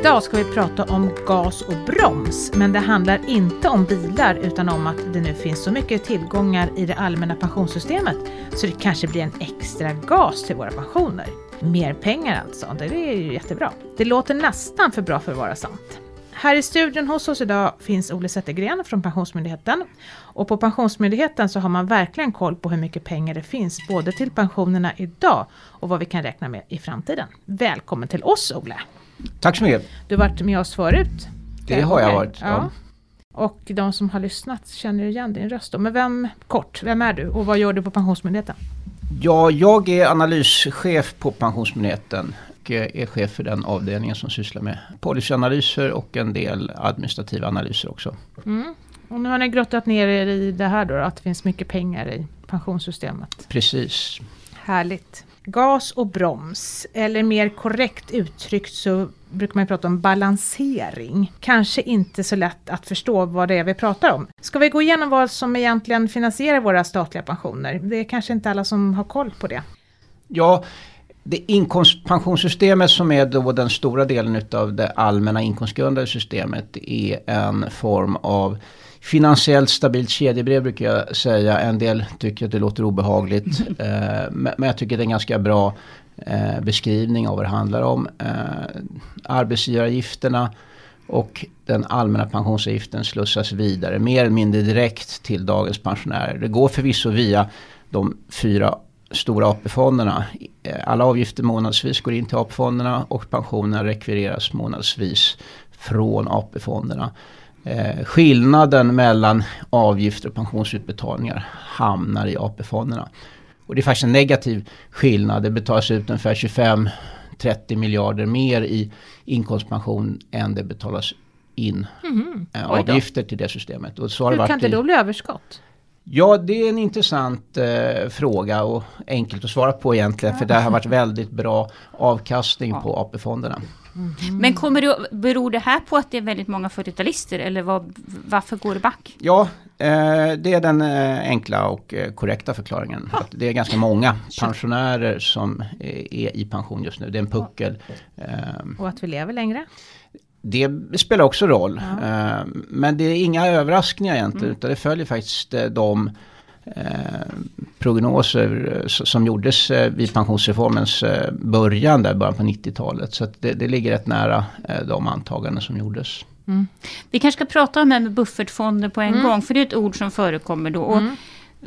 Idag ska vi prata om gas och broms, men det handlar inte om bilar utan om att det nu finns så mycket tillgångar i det allmänna pensionssystemet så det kanske blir en extra gas till våra pensioner. Mer pengar alltså, det är ju jättebra. Det låter nästan för bra för att vara sant. Här i studion hos oss idag finns Ole Zettergren från Pensionsmyndigheten. Och på Pensionsmyndigheten så har man verkligen koll på hur mycket pengar det finns både till pensionerna idag och vad vi kan räkna med i framtiden. Välkommen till oss Ole! Tack så mycket! Du har varit med oss förut. Det har jag varit. Ja. Och de som har lyssnat känner igen din röst då. Men vem, kort, vem är du och vad gör du på Pensionsmyndigheten? Ja, jag är analyschef på Pensionsmyndigheten och är chef för den avdelningen som sysslar med policyanalyser och en del administrativa analyser också. Mm. Och nu har ni grottat ner er i det här då, att det finns mycket pengar i pensionssystemet. Precis. Härligt. Gas och broms, eller mer korrekt uttryckt så brukar man prata om balansering. Kanske inte så lätt att förstå vad det är vi pratar om. Ska vi gå igenom vad som egentligen finansierar våra statliga pensioner? Det är kanske inte alla som har koll på det. Ja, det inkomstpensionssystemet som är då den stora delen av det allmänna inkomstgrundade systemet är en form av finansiellt stabilt kedjebrev brukar jag säga. En del tycker att det låter obehagligt. Eh, men jag tycker det är en ganska bra eh, beskrivning av vad det handlar om. Eh, arbetsgivaravgifterna och den allmänna pensionsavgiften slussas vidare mer eller mindre direkt till dagens pensionärer. Det går förvisso via de fyra stora AP-fonderna. Alla avgifter månadsvis går in till AP-fonderna och pensionerna rekvireras månadsvis från AP-fonderna. Eh, skillnaden mellan avgifter och pensionsutbetalningar hamnar i AP-fonderna. Och det är faktiskt en negativ skillnad. Det betalas ut ungefär 25-30 miljarder mer i inkomstpension än det betalas in mm -hmm. avgifter till det systemet. Och så har Hur det varit kan det då bli överskott? Ja, det är en intressant eh, fråga och enkelt att svara på egentligen. För det har varit väldigt bra avkastning ja. på AP-fonderna. Mm. Men kommer det, beror det här på att det är väldigt många 40-talister eller vad, varför går det back? Ja, eh, det är den eh, enkla och eh, korrekta förklaringen. Att det är ganska många pensionärer som är i pension just nu. Det är en puckel. Och att vi lever längre? Det spelar också roll. Ja. Men det är inga överraskningar egentligen. Mm. Utan det följer faktiskt de prognoser som gjordes eh, vid pensionsreformens eh, början där början på 90-talet. Så det, det, ligger rätt nära de antaganden som gjordes. Mm. Vi kanske ska prata om det här med buffertfonder på en mm. gång, för det är ett ord som förekommer då. Och mm.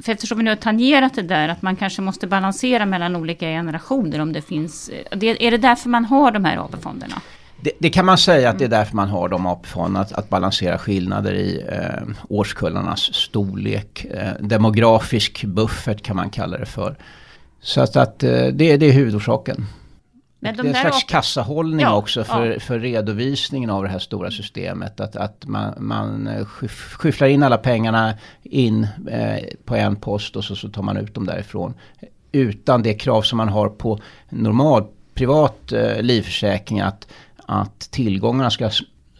för eftersom vi nu har tangerat det där, att man kanske måste balansera mellan olika generationer om det finns... Det, är det därför man har de här AP-fonderna? Det, det, kan man säga att det är därför man har de AP-fonderna. Att, att, balansera skillnader i eh, årskullarnas storlek. Eh, demografisk buffert kan man kalla det för. Så att, att eh, det, det är huvudorsaken. Men de det är en slags kassahållning ja, också för, ja. för redovisningen av det här stora systemet. Att, att man, man eh, skyfflar in alla pengarna in eh, på en post och så, så tar man ut dem därifrån. Utan det krav som man har på normal privat eh, livförsäkring att att tillgångarna ska,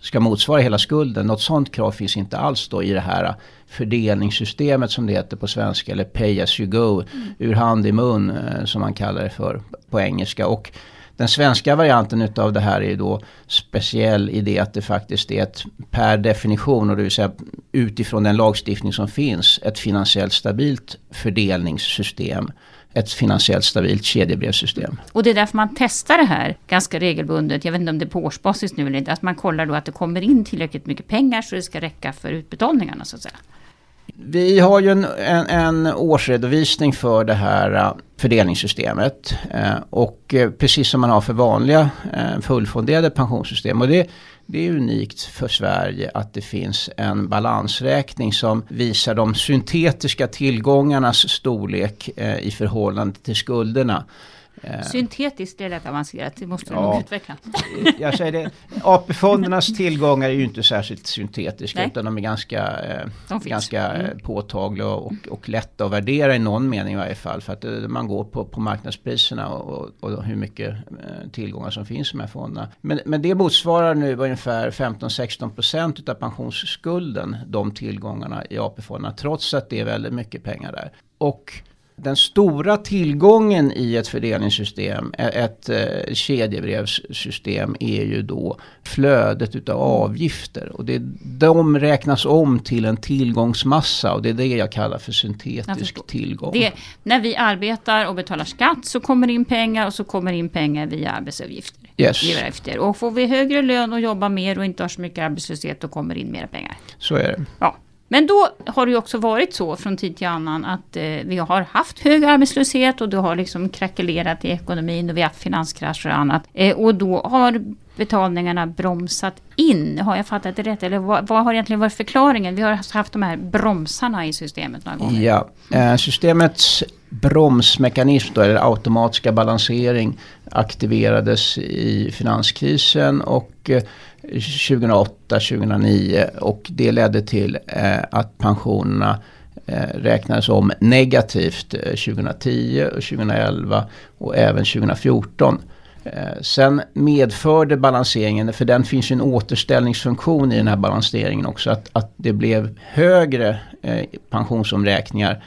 ska motsvara hela skulden. Något sånt krav finns inte alls då i det här fördelningssystemet som det heter på svenska. Eller pay as you go, mm. ur hand i mun eh, som man kallar det för på engelska. Och den svenska varianten utav det här är då speciell i det att det faktiskt är ett per definition och det vill säga utifrån den lagstiftning som finns ett finansiellt stabilt fördelningssystem ett finansiellt stabilt kedjebrevssystem. Och det är därför man testar det här ganska regelbundet. Jag vet inte om det är på årsbasis nu eller inte. Att man kollar då att det kommer in tillräckligt mycket pengar så det ska räcka för utbetalningarna så att säga. Vi har ju en, en, en årsredovisning för det här uh, fördelningssystemet. Uh, och uh, precis som man har för vanliga fullfonderade pensionssystem. Och det, det är unikt för Sverige att det finns en balansräkning som visar de syntetiska tillgångarnas storlek eh, i förhållande till skulderna. Eh, Syntetiskt, är lätt avancerat, det måste ja, nog utveckla. Jag säger det, AP-fondernas tillgångar är ju inte särskilt syntetiska Nej. utan de är ganska, eh, de ganska mm. påtagliga och, och lätta att värdera i någon mening i varje fall. För att eh, man går på, på marknadspriserna och, och, hur mycket tillgångar som finns i de här fonderna. Men, men det motsvarar nu ungefär 15-16% av pensionsskulden, de tillgångarna i AP-fonderna. Trots att det är väldigt mycket pengar där. Och Den stora tillgången i ett fördelningssystem, ett eh, kedjebrevssystem, är ju då flödet utav avgifter. Och det, de räknas om till en tillgångsmassa och det är det jag kallar för syntetisk tillgång. Det, när vi arbetar och betalar skatt så kommer det in pengar och så kommer det in pengar via arbetsavgifter. Yes. Och får vi högre lön och jobbar mer och inte har så mycket arbetslöshet då kommer det in mer pengar. Så är det. Ja. Men då har det ju också varit så från tid till annan att eh, vi har haft hög arbetslöshet och det har liksom krackelerat i ekonomin och vi har haft finanskrascher och annat. Eh, och då har betalningarna bromsat in. Har jag fattat det rätt? Eller vad, vad, har egentligen varit förklaringen? Vi har haft de här bromsarna i systemet några gånger. Ja, eh, systemets bromsmekanism då, eller automatiska balansering aktiverades i finanskrisen och eh, 2008-2009 och det ledde till eh, att pensionerna eh, räknades om negativt eh, 2010 och 2011 och även 2014. Eh, sen medförde balanseringen, för den finns ju en återställningsfunktion i den här balanseringen också, att, att det blev högre eh, pensionsomräkningar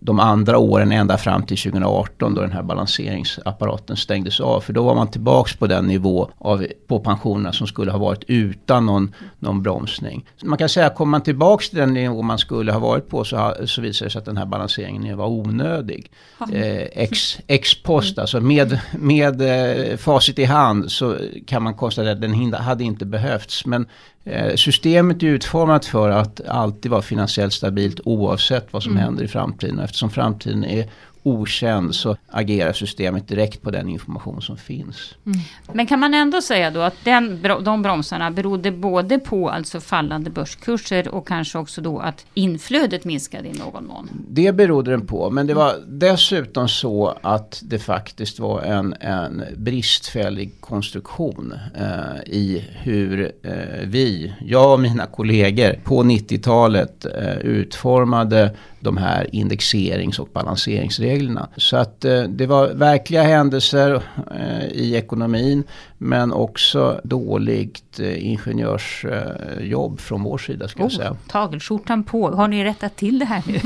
de andra åren ända fram till 2018 då den här balanseringsapparaten stängdes av. För då var man tillbaks på den nivå av, på pensionerna som skulle ha varit utan någon, någon bromsning. Så man kan säga att kommer man tillbaks till den nivå man skulle ha varit på så, så visar det sig att den här balanseringen var onödig. Eh, ex, ex post, alltså med, med eh, facit i hand så kan man konstatera att den hade inte behövts. Men Eh, systemet är utformat för att alltid vara finansiellt stabilt oavsett vad som mm. händer i framtiden. Eftersom framtiden är okänd så agerar systemet direkt på den information som finns. Mm. Men kan man ändå säga då att den, de bromsarna berodde både på alltså fallande börskurser och kanske också då att inflödet minskade i någon mån? Det berodde den på men det var dessutom så att det faktiskt var en, en bristfällig konstruktion eh, i hur eh, vi, jag och mina kollegor på 90-talet eh, utformade de här indexerings och balanseringsreglerna. Så att eh, det var verkliga händelser eh, i ekonomin men också dåligt eh, ingenjörsjobb från vår sida ska oh, jag säga. Tagelskjortan på, har ni rättat till det här nu?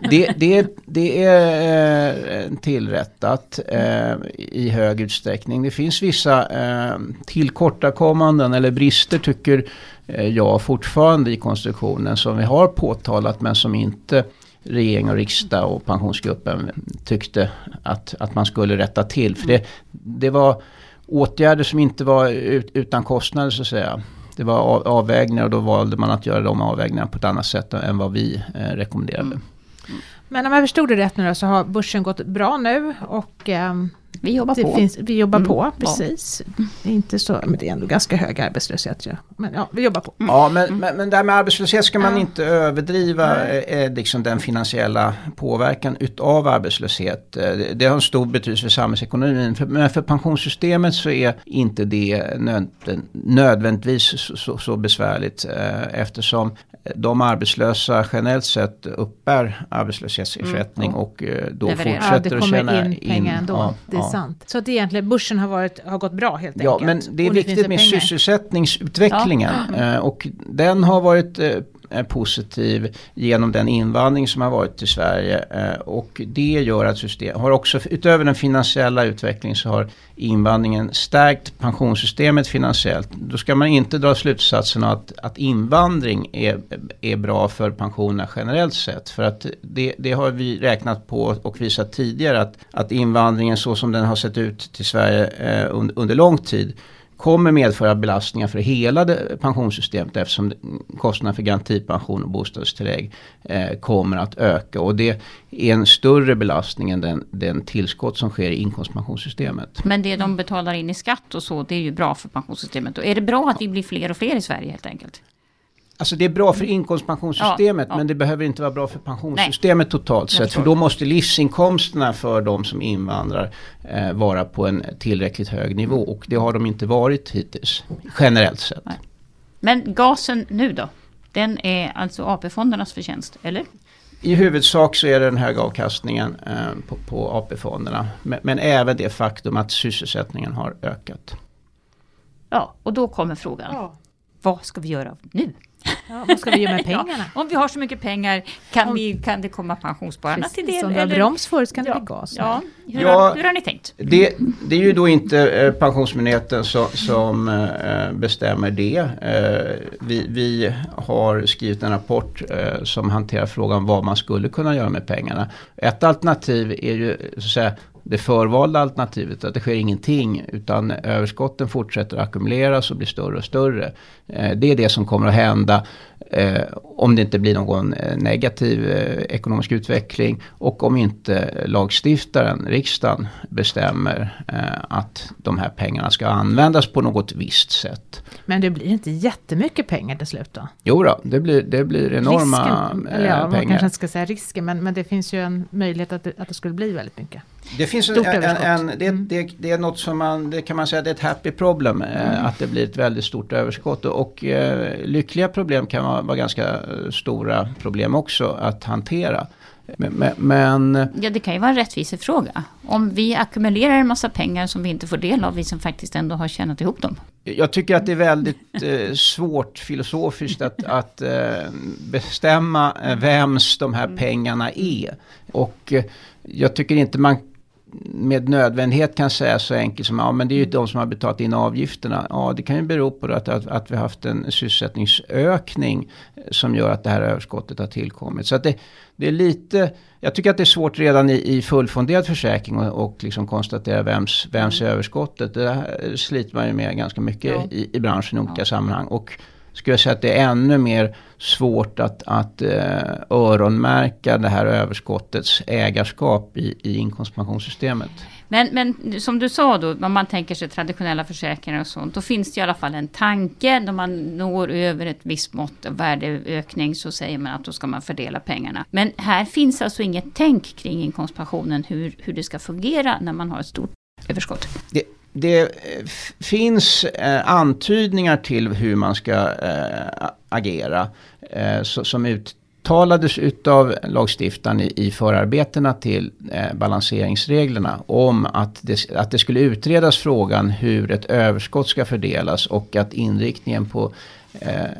det, det, det är tillrättat i hög utsträckning. Det finns vissa tillkortakommanden eller brister tycker jag fortfarande i konstruktionen som vi har påtalat men som inte regering och riksdag och pensionsgruppen tyckte att, att man skulle rätta till. För det, det var åtgärder som inte var ut, utan kostnader så att säga. Det var avvägningar och då valde man att göra de avvägningarna på ett annat sätt än vad vi eh, rekommenderade. Mm. Men om jag förstod det rätt nu då, så har börsen gått bra nu och eh, vi jobbar på. Finns, vi jobbar mm. på, precis. Det är inte så, men det är ändå ganska hög arbetslöshet. Ja. Men ja, vi jobbar på. Mm. Ja, men, mm. men, men det här med arbetslöshet ska man ja. inte överdriva eh, liksom den finansiella påverkan utav arbetslöshet. Eh, det, det har en stor betydelse för samhällsekonomin. För, men för pensionssystemet så är inte det nöd, nödvändigtvis så, så, så besvärligt eh, eftersom de arbetslösa generellt sett uppbär arbetslöshetsersättning mm. och eh, då Levererar. fortsätter ja, att tjäna in pengar ändå. Ja, det är ja. sant. Så att egentligen börsen har, varit, har gått bra helt ja, enkelt. Ja, men det är viktigt med pengar. sysselsättningsutvecklingen. Ja. Och den har varit eh, Eh, positiv genom den invandring som har varit till Sverige. Eh, och det gör att systemet har också, utöver den finansiella utvecklingen så har invandringen stärkt pensionssystemet finansiellt. Då ska man inte dra slutsatsen att, att invandring är, är bra för pensionerna generellt sett. För att det, det har vi räknat på och visat tidigare att, att invandringen så som den har sett ut till Sverige eh, under, under lång tid kommer medföra belastningar för hela det, pensionssystemet eftersom kostnaderna för garantipension och bostadstillägg eh, kommer att öka. Och det är en större belastning än den, den tillskott som sker i inkomstpensionssystemet. Men det de betalar in i skatt och så, det är ju bra för pensionssystemet. Och är det bra att vi blir fler och fler i Sverige helt enkelt? Alltså det är bra för inkomstpensionssystemet ja, ja. men det behöver inte vara bra för pensionssystemet Nej, totalt sett. För då måste livsinkomsterna för de som invandrar eh, vara på en tillräckligt hög nivå. Och det har de inte varit hittills, generellt sett. Nej. Men gasen nu då? Den är alltså AP-fondernas förtjänst, eller? I huvudsak så är det den höga avkastningen eh, på, på AP-fonderna. Men, men även det faktum att sysselsättningen har ökat. Ja, och då kommer frågan. Ja. Vad ska vi göra nu? Ja, vad ska vi göra med pengarna? Ja, om vi har så mycket pengar, kan, vi, kan det komma pensionsspararna till del? Som det var broms förut kan det ja, bli gas. Ja. Hur, Ja. har, hur har ni tänkt? Det, det är ju då inte eh, Pensionsmyndigheten som, som eh, bestämmer det. Eh, vi, vi har skrivit en rapport eh, som hanterar frågan vad man skulle kunna göra med pengarna. Ett alternativ är ju så att säga, det förvalda alternativet, att det sker ingenting utan överskotten fortsätter ackumuleras och blir större och större. Eh, det är det som kommer att hända eh, om det inte blir någon eh, negativ ekonomisk utveckling och om inte lagstiftaren, riksdagen, bestämmer att de här pengarna ska användas på något visst sätt. Men det blir inte jättemycket pengar till slut då? Jo då, det blir, det blir enorma risken, eller ja, man pengar. kanske inte ska säga risken, men, men det finns ju en möjlighet att det, att det skulle bli väldigt mycket. Det finns en, en, en det, Mm. det, det är något som man, det kan man säga, det är ett happy problem. eh, Att det blir ett väldigt stort överskott. Och, och eh, lyckliga problem kan vara, vara ganska eh, stora problem också att hantera. Men, men, Ja, det kan ju vara en rättvisefråga. Om vi ackumulerar en massa pengar som vi inte får del av, vi som faktiskt ändå har tjänat ihop dem. jag tycker att det är väldigt eh, svårt filosofiskt att, att eh, bestämma vems de här pengarna är. Och eh, jag tycker inte man med nödvändighet kan säga så enkelt som ja men det är ju de som har betalat in avgifterna. Ja det kan ju bero på att, att, att vi har haft en sysselsättningsökning som gör att det här överskottet har tillkommit. Så att det, det är lite, jag tycker att det är svårt redan i, i fullfonderad försäkring och, och liksom konstatera vems, vems är överskottet. Det sliter man ju med ganska mycket Ja. i, i branschen i olika sammanhang. Och skulle jag säga att det är ännu mer svårt att, att eh, öronmärka det här överskottets ägarskap i, i inkomstpensionssystemet. Men, men som du sa då, om man tänker sig traditionella försäkringar och sånt, då finns det i alla fall en tanke. När man når över ett visst mått av värdeökning så säger man att då ska man fördela pengarna. Men här finns alltså inget tänk kring inkomstpensionen, hur, hur det ska fungera när man har ett stort överskott. Det, det eh, finns eh, antydningar till hur man ska eh, agera som uttalades utav lagstiftaren i, förarbetena till balanseringsreglerna om att det, att det skulle utredas frågan hur ett överskott ska fördelas och att inriktningen på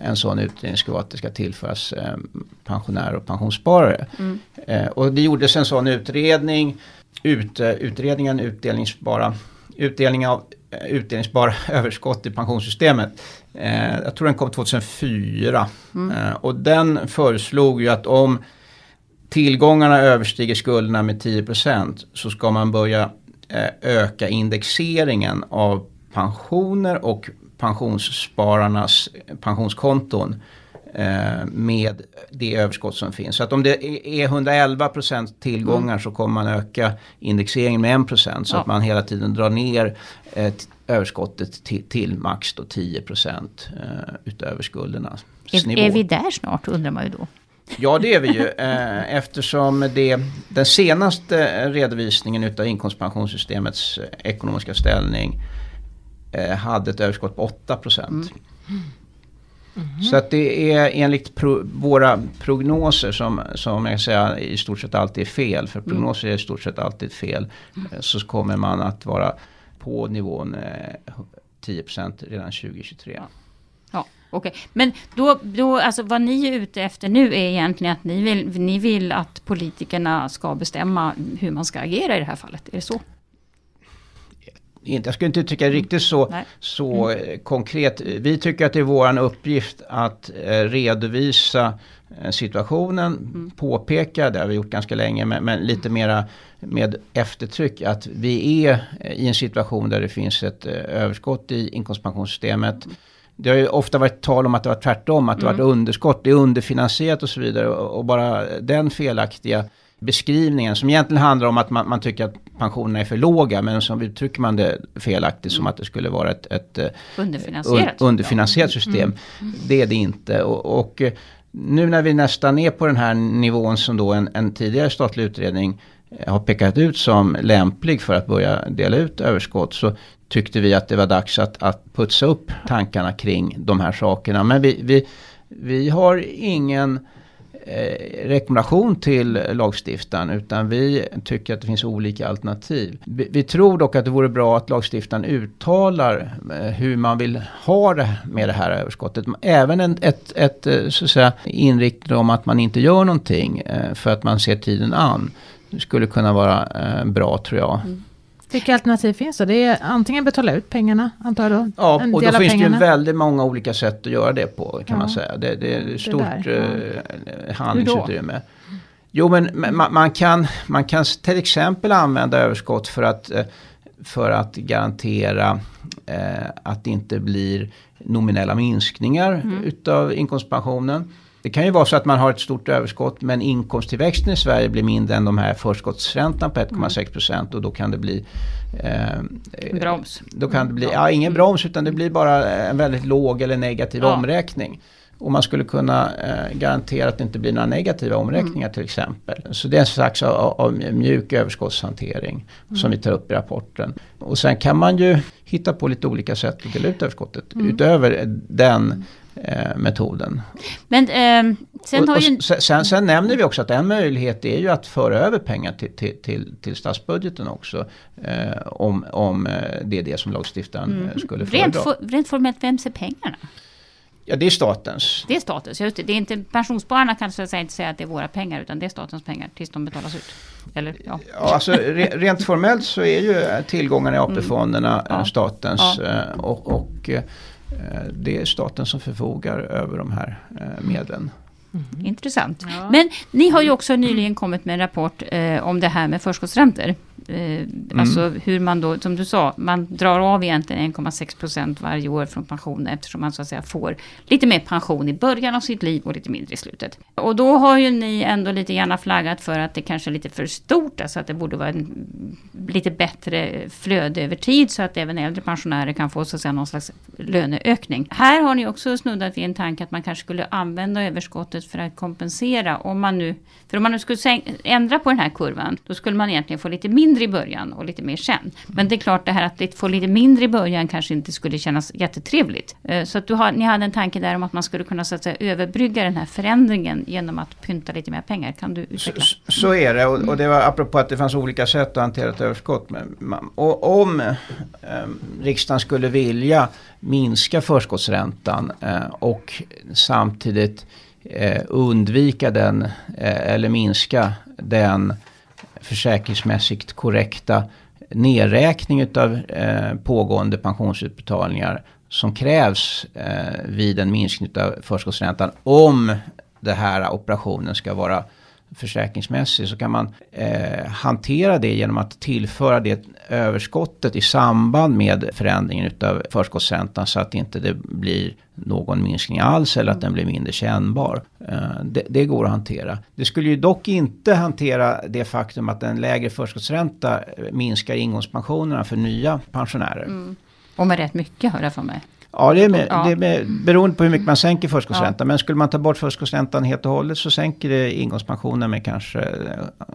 en sån utredning ska vara att det ska tillföras pensionärer och pensionssparare. Eh, och det gjordes en sån utredning, ut, utredningen utdelningsbara utdelning av eh, utdelningsbara överskott i pensionssystemet. Eh, jag tror den kom 2004. Eh, och den föreslog ju att om tillgångarna överstiger skulderna med 10% så ska man börja eh, öka indexeringen av pensioner och pensionsspararnas pensionskonton med det överskott som finns. Så att om det är 111% tillgångar så kommer man öka indexeringen med 1% så Ja. att man hela tiden drar ner eh, överskottet till, till max då 10% eh, utöver skuldernas Är, är vi där snart, undrar man ju då. Ja det är vi ju eh, eftersom det, den senaste redovisningen utav inkomstpensionssystemets eh, ekonomiska ställning eh, hade ett överskott på 8%. Så att det är enligt pro, våra prognoser som, som jag säger i stort sett alltid är fel. För prognoser är i stort sett alltid fel. eh, Så kommer man att vara på nivån eh, 10% redan 2023. Ja, okej. Men då, då, alltså vad ni är ute efter nu är egentligen att ni vill, ni vill att politikerna ska bestämma hur man ska agera i det här fallet. Är det så? Jag skulle inte tycka riktigt så, Nej. så eh, konkret. Vi tycker att det är vår uppgift att eh, redovisa eh, situationen, påpeka, det har vi gjort ganska länge, men, men lite mera med eftertryck att vi är i en situation där det finns ett överskott i inkomstpensionssystemet. Det har ju ofta varit tal om att det var tvärtom, att det var underskott, det är underfinansierat och så vidare. Och bara den felaktiga beskrivningen som egentligen handlar om att man, man tycker att pensionerna är för låga men som uttrycker man det felaktigt som att det skulle vara ett, ett eh, Underfinansierat. un, underfinansierat system. Det är det inte. Och, och eh, nu när vi nästan är på den här nivån som då en, en tidigare statlig utredning eh, har pekat ut som lämplig för att börja dela ut överskott så tyckte vi att det var dags att, att putsa upp tankarna kring de här sakerna. Men vi, vi, vi har ingen eh, rekommendation till lagstiftaren utan vi tycker att det finns olika alternativ. Vi, vi tror dock att det vore bra att lagstiftaren uttalar eh, hur man vill ha det med det här överskottet. Även en, ett, ett, eh, så att säga, inriktning om att man inte gör någonting eh, för att man ser tiden an. skulle kunna vara eh, bra tror jag. Mm. Vilka alternativ finns det? Det är antingen betala ut pengarna, antar jag då? Ja, och då finns pengarna. det ju väldigt många olika sätt att göra det på kan ja. man säga. Det, det är stort det ja. handlingsutrymme. Jo, men man, man, kan, man kan till exempel använda överskott för att, eh, för att garantera eh, att det inte blir nominella minskningar mm. utav inkomstpensionen. Det kan ju vara så att man har ett stort överskott men inkomsttillväxten i Sverige blir mindre än de här förskottsräntan på 1,6 procent och då kan det bli... Eh, broms. Då kan det bli, ja ingen broms utan det blir bara en väldigt låg eller negativ ja. omräkning. Och man skulle kunna eh, garantera att det inte blir några negativa omräkningar mm. till exempel. Så det är en slags av, av mjuk överskottshantering mm. som vi tar upp i rapporten. Och sen kan man ju hitta på lite olika sätt att dela ut överskottet mm. utöver den eh, metoden. Men eh, sen och, ju... sen, sen, nämner vi också att en möjlighet är ju att föra över pengar till, till, till, till statsbudgeten också. Eh, om, om eh, det är det som lagstiftaren mm. Eh, skulle föredra. Rent, for, rent formellt, vems är pengarna? Ja, det är statens. Det är statens, just det. det är inte, pensionsspararna kan så att säga inte säga att det är våra pengar, utan det är statens pengar tills de betalas ut. Eller, ja. ja alltså, re, rent formellt så är ju tillgångarna i AP-fonderna mm. ja. statens. Ja. och, och det är staten som förfogar över de här eh, medlen. Mm. Intressant. Ja. Men ni har ju också nyligen kommit med en rapport eh, om det här med förskottsräntor. Eh, mm. Alltså hur man då, som du sa, man drar av egentligen 1,6 procent varje år från pensionen eftersom man så att säga får lite mer pension i början av sitt liv och lite mindre i slutet. Och då har ju ni ändå lite gärna flaggat för att det kanske är lite för stort, alltså att det borde vara en lite bättre flöde över tid så att även äldre pensionärer kan få så att säga någon slags löneökning. Här har ni också snuddat vid en tanke att man kanske skulle använda överskottet för att kompensera om man nu, för om man nu skulle ändra på den här kurvan, då skulle man egentligen få lite mindre mindre i början och lite mer sen. Men det är klart det här att få lite mindre i början kanske inte skulle kännas jättetrevligt. Eh, så att du har, ni hade en tanke där om att man skulle kunna så att säga, överbrygga den här förändringen genom att pynta lite mer pengar. Kan du utveckla? Så, så är det och, och, det var apropå att det fanns olika sätt att hantera ett överskott. Och om eh, riksdagen skulle vilja minska förskottsräntan eh, och samtidigt eh, undvika den eh, eller minska den försäkringsmässigt korrekta nedräkning utav eh, pågående pensionsutbetalningar som krävs eh, vid en minskning av förskottsräntan om den här operationen ska vara försäkringsmässig så kan man eh, hantera det genom att tillföra det överskottet i samband med förändringen utav förskottsräntan så att inte det blir någon minskning alls eller att den blir mindre kännbar. Eh, det, det, går att hantera. Det skulle ju dock inte hantera det faktum att en lägre förskottsränta minskar ingångspensionerna för nya pensionärer. Mm. Och med rätt mycket hör jag för mig. Ja, det är, med, ja. det är med, beroende på hur mycket man sänker förskottsräntan. Ja. Men skulle man ta bort förskottsräntan helt och hållet så sänker det ingångspensionen med kanske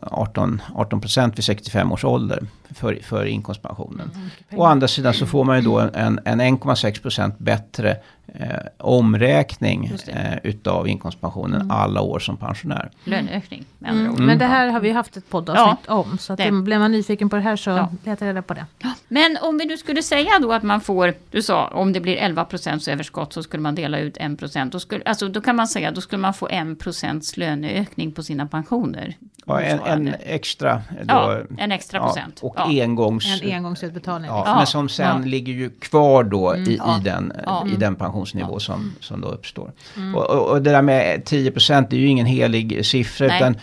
18, 18 vid 65 års ålder för, för inkomstpensionen. Mm, Å andra sidan så får man ju då en, en 1,6% bättre eh, omräkning eh, utav inkomstpensionen mm. alla år som pensionär. Löneökning med andra mm. ord. Men det här har vi haft ett poddavsnitt ja, om. Så att det. blir man nyfiken på det här så ja. leta reda på det. Men om vi nu skulle säga då att man får, du sa om det blir 11 procents överskott så skulle man dela ut 1 procent. Då, skulle, alltså, då kan man säga då skulle man få 1 procents löneökning på sina pensioner. Ja, en, en extra. Då, ja, en extra procent. och ja. engångs... En engångsutbetalning. Ja, Men som sen ligger ju kvar då i, mm. i, den, i den pensionsnivå som, som då uppstår. Mm. Och, och, och, det där med 10 procent är ju ingen helig siffra. Nej. utan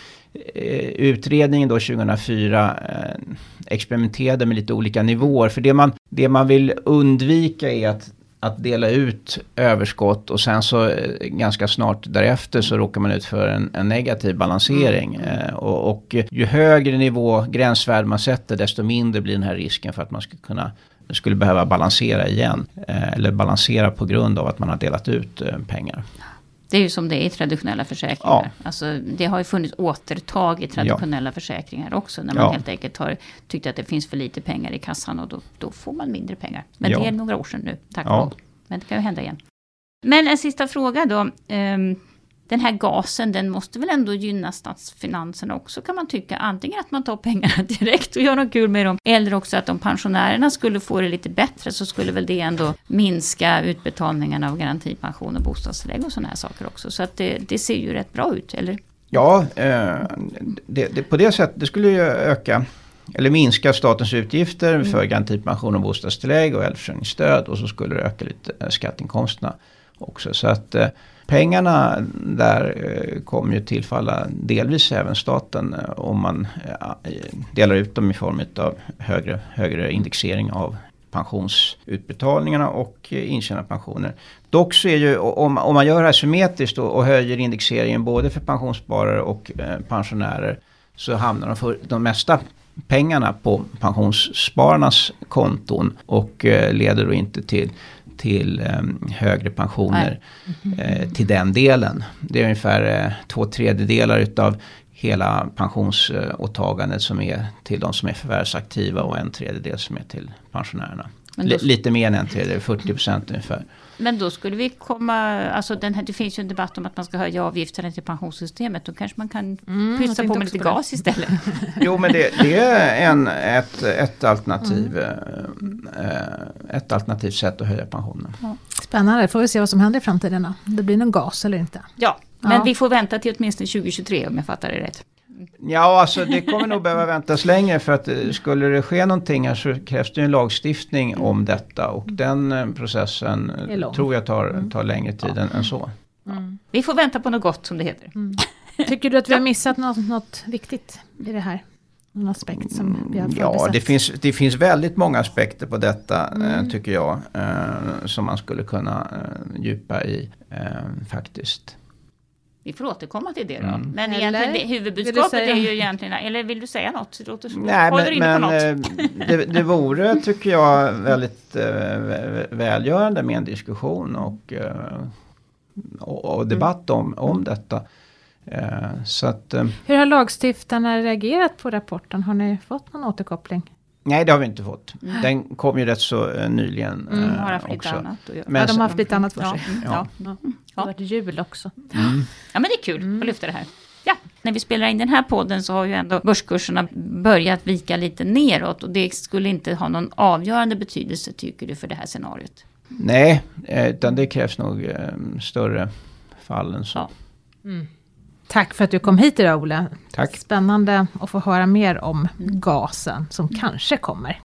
eh, Utredningen då 2004 eh, experimenterade med lite olika nivåer. För det man, det man vill undvika är att att dela ut överskott och sen så eh, ganska snart därefter så råkar man ut för en, en negativ balansering. Mm. Eh, och, och, ju högre nivå gränsvärde man sätter desto mindre blir den här risken för att man ska kunna skulle behöva balansera igen. Eh, eller balansera på grund av att man har delat ut pengar. Det är ju som det är i traditionella försäkringar. Ja. Alltså, det har ju funnits återtag i traditionella ja. försäkringar också. När man ja. helt enkelt har tyckt att det finns för lite pengar i kassan och då, då får man mindre pengar. Men det är några år sedan nu, tack och lov. Men det kan ju hända igen. Men en sista fråga då. Um, den här gasen den måste väl ändå gynna statsfinanserna också kan man tycka. Antingen att man tar pengarna direkt och gör något kul med dem. Eller också att om pensionärerna skulle få det lite bättre så skulle väl det ändå minska utbetalningarna av garantipension och bostadstillägg och sådana här saker också. Så att det, det ser ju rätt bra ut, eller? Ja, eh, det, det, på det sättet det skulle ju öka eller minska statens utgifter mm. för garantipension och bostadstillägg och äldreförsörjningsstöd och så skulle det öka lite eh, skatteinkomsterna också. Så att eh, pengarna där eh, kommer ju tillfalla delvis även staten eh, om man eh, delar ut dem i form av högre, högre indexering av pensionsutbetalningarna och intjänade pensioner. Dock så är ju om, om man gör det här symmetriskt och, och höjer indexeringen både för pensionssparare och eh, pensionärer så hamnar de, för, de mesta pengarna på pensionsspararnas konton och eh, leder då inte till till eh, högre pensioner eh, till den delen. Det är ungefär eh, två tredjedelar utav hela pensionsåtagandet som är till de som är förvärvsaktiva och en tredjedel som är till pensionärerna. Lite mer än en tredjedel, 40 procent ungefär. Men då skulle vi komma, alltså den här, det finns ju en debatt om att man ska höja avgifterna till pensionssystemet. Då kanske man kan mm, pytsa på med lite gas istället. jo men det, det, är en, ett, ett, alternativ, mm. Eh, ett alternativt sätt att höja pensionen. Ja. Spännande, får vi se vad som händer i framtiden då. Det blir någon gas eller inte. Ja, men ja. vi får vänta till åtminstone 2023 om jag fattar det rätt. Ja, alltså det kommer nog behöva väntas längre för att eh, skulle det ske någonting här så krävs det en lagstiftning om detta och den eh, processen tror jag tar, mm. tar längre tid ja. än, så. Mm. Vi får vänta på något gott som det heter. Mm. Tycker du att vi har missat något, något viktigt i det här? Någon aspekt som vi har Ja, det finns, det finns väldigt många aspekter på detta eh, mm. tycker jag. Som man skulle kunna eh, djupa i faktiskt. Vi får återkomma till det då. Mm. Men egentligen, huvudbudskapet är ju egentligen, eller vill du säga något? Låt oss, Nej, men, men eh, det, det vore, tycker jag, väldigt äh, välgörande med en diskussion och, äh, och, och, debatt om, om detta. Äh, så att, Hur har lagstiftarna reagerat på rapporten? Har ni fått någon återkoppling? Nej, det har vi inte fått. Mm. Den kom ju rätt så uh, nyligen. Mm, har haft lite annat att göra. Men, ja, de har haft lite annat för sig. Ja. Ja. Ja. Det har varit jul också. Mm. Ja, men det är kul mm. att lyfta det här. Ja, när vi spelar in den här podden så har ju ändå börskurserna börjat vika lite neråt. Och det skulle inte ha någon avgörande betydelse, tycker du, för det här scenariot? Nej, eh, utan det krävs nog eh, större fall än så. Ja. Mm. Tack för att du kom hit idag Ola. Tack. Spännande att få höra mer om gasen som kanske kommer.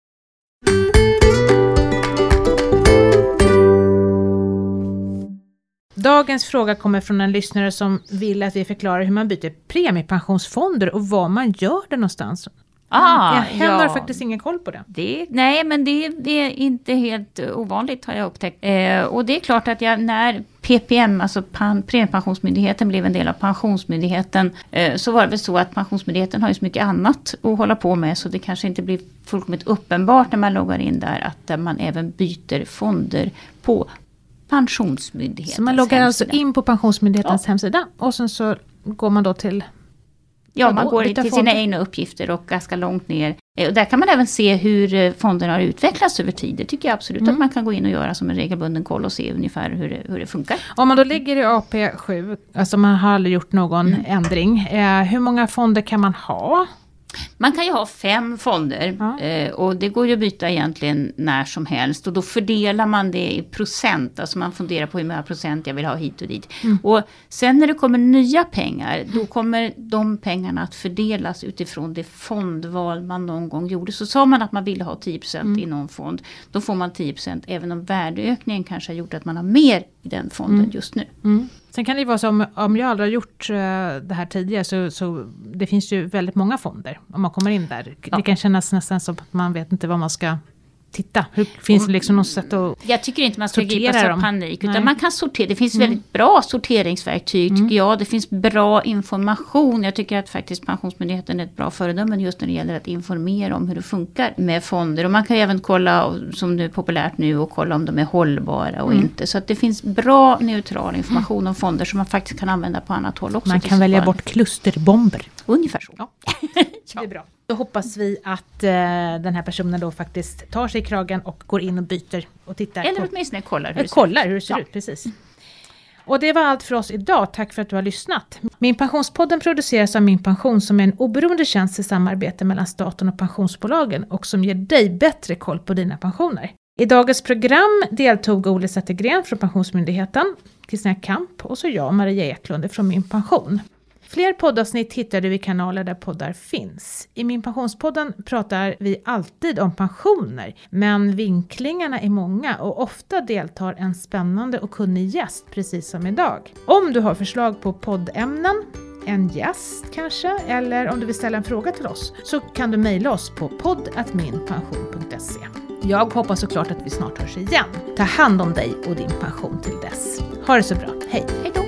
Dagens fråga kommer från en lyssnare som vill att vi förklarar hur man byter premiepensionsfonder och var man gör det någonstans. Ah, jag ja. har faktiskt ingen koll på det. det nej, men det, det, är inte helt ovanligt har jag upptäckt. Eh, och det är klart att jag när PPM, alltså Premiepensionsmyndigheten, blev en del av Pensionsmyndigheten, eh, så var det väl så att Pensionsmyndigheten har ju så mycket annat att hålla på med, så det kanske inte blir fullkomligt uppenbart när man loggar in där, att man även byter fonder på Pensionsmyndighetens Så man loggar alltså hemsida. alltså in på Pensionsmyndighetens ja. hemsida och sen så går man då till Ja, man går till sina egna uppgifter och ganska långt ner. Eh, och där kan man även se hur eh, fonderna har utvecklats över tid. Det tycker jag absolut mm. att man kan gå in och göra som en regelbunden koll och se ungefär hur det, hur det funkar. Om man då ligger i AP7, alltså man har aldrig gjort någon mm. ändring. Eh, hur många fonder kan man ha? Man kan ju ha fem fonder ja. Eh, och det går ju att byta egentligen när som helst. Och då fördelar man det i procent, alltså man funderar på hur många procent jag vill ha hit och dit. Mm. Och sen när det kommer nya pengar, då kommer de pengarna att fördelas utifrån det fondval man någon gång gjorde. Så sa man att man ville ha 10% mm. i någon fond, då får man 10% även om värdeökningen kanske har gjort att man har mer i den fonden mm. just nu. Mm. Sen kan det ju vara så om, om jag aldrig har gjort uh, det här tidigare så, så det finns ju väldigt många fonder om man kommer in där. Ja. Det kan kännas nästan som att man vet inte vad man ska titta. Hur, finns det liksom något sätt att Jag tycker inte man ska gripas av panik. Utan man kan sortera. Det finns mm. väldigt bra sorteringsverktyg mm. tycker jag. Det finns bra information. Jag tycker att faktiskt Pensionsmyndigheten är ett bra föredöme just när det gäller att informera om hur det funkar med fonder. Och man kan även kolla, som det är populärt nu, och kolla om de är hållbara och mm. inte. Så att det finns bra neutral information om fonder som man faktiskt kan använda på annat håll också. Man kan välja bort klusterbomber. Ungefär så. Ja. Det är bra. Då hoppas vi att eh, den här personen då faktiskt tar sig i kragen och går in och byter och tittar. Eller på, åtminstone kollar hur det ser kollar ut. Hur det ser ja. ut precis. Och det var allt för oss idag. Tack för att du har lyssnat. Min Pensionspodden produceras av Min Pension som är en oberoende tjänst i samarbete mellan staten och pensionsbolagen och som ger dig bättre koll på dina pensioner. I dagens program deltog Ole Zettergren från Pensionsmyndigheten, Kristina Kamp och så jag, Maria Eklund från Min Pension. Fler poddavsnitt hittar du i kanaler där poddar finns. I Min Pensionspodden pratar vi alltid om pensioner, men vinklingarna är många och ofta deltar en spännande och kunnig gäst, precis som idag. Om du har förslag på poddämnen, en gäst kanske, eller om du vill ställa en fråga till oss, så kan du mejla oss på poddatminpension.se Jag hoppas såklart att vi snart hörs igen. Ta hand om dig och din pension till dess. Ha det så bra, hej!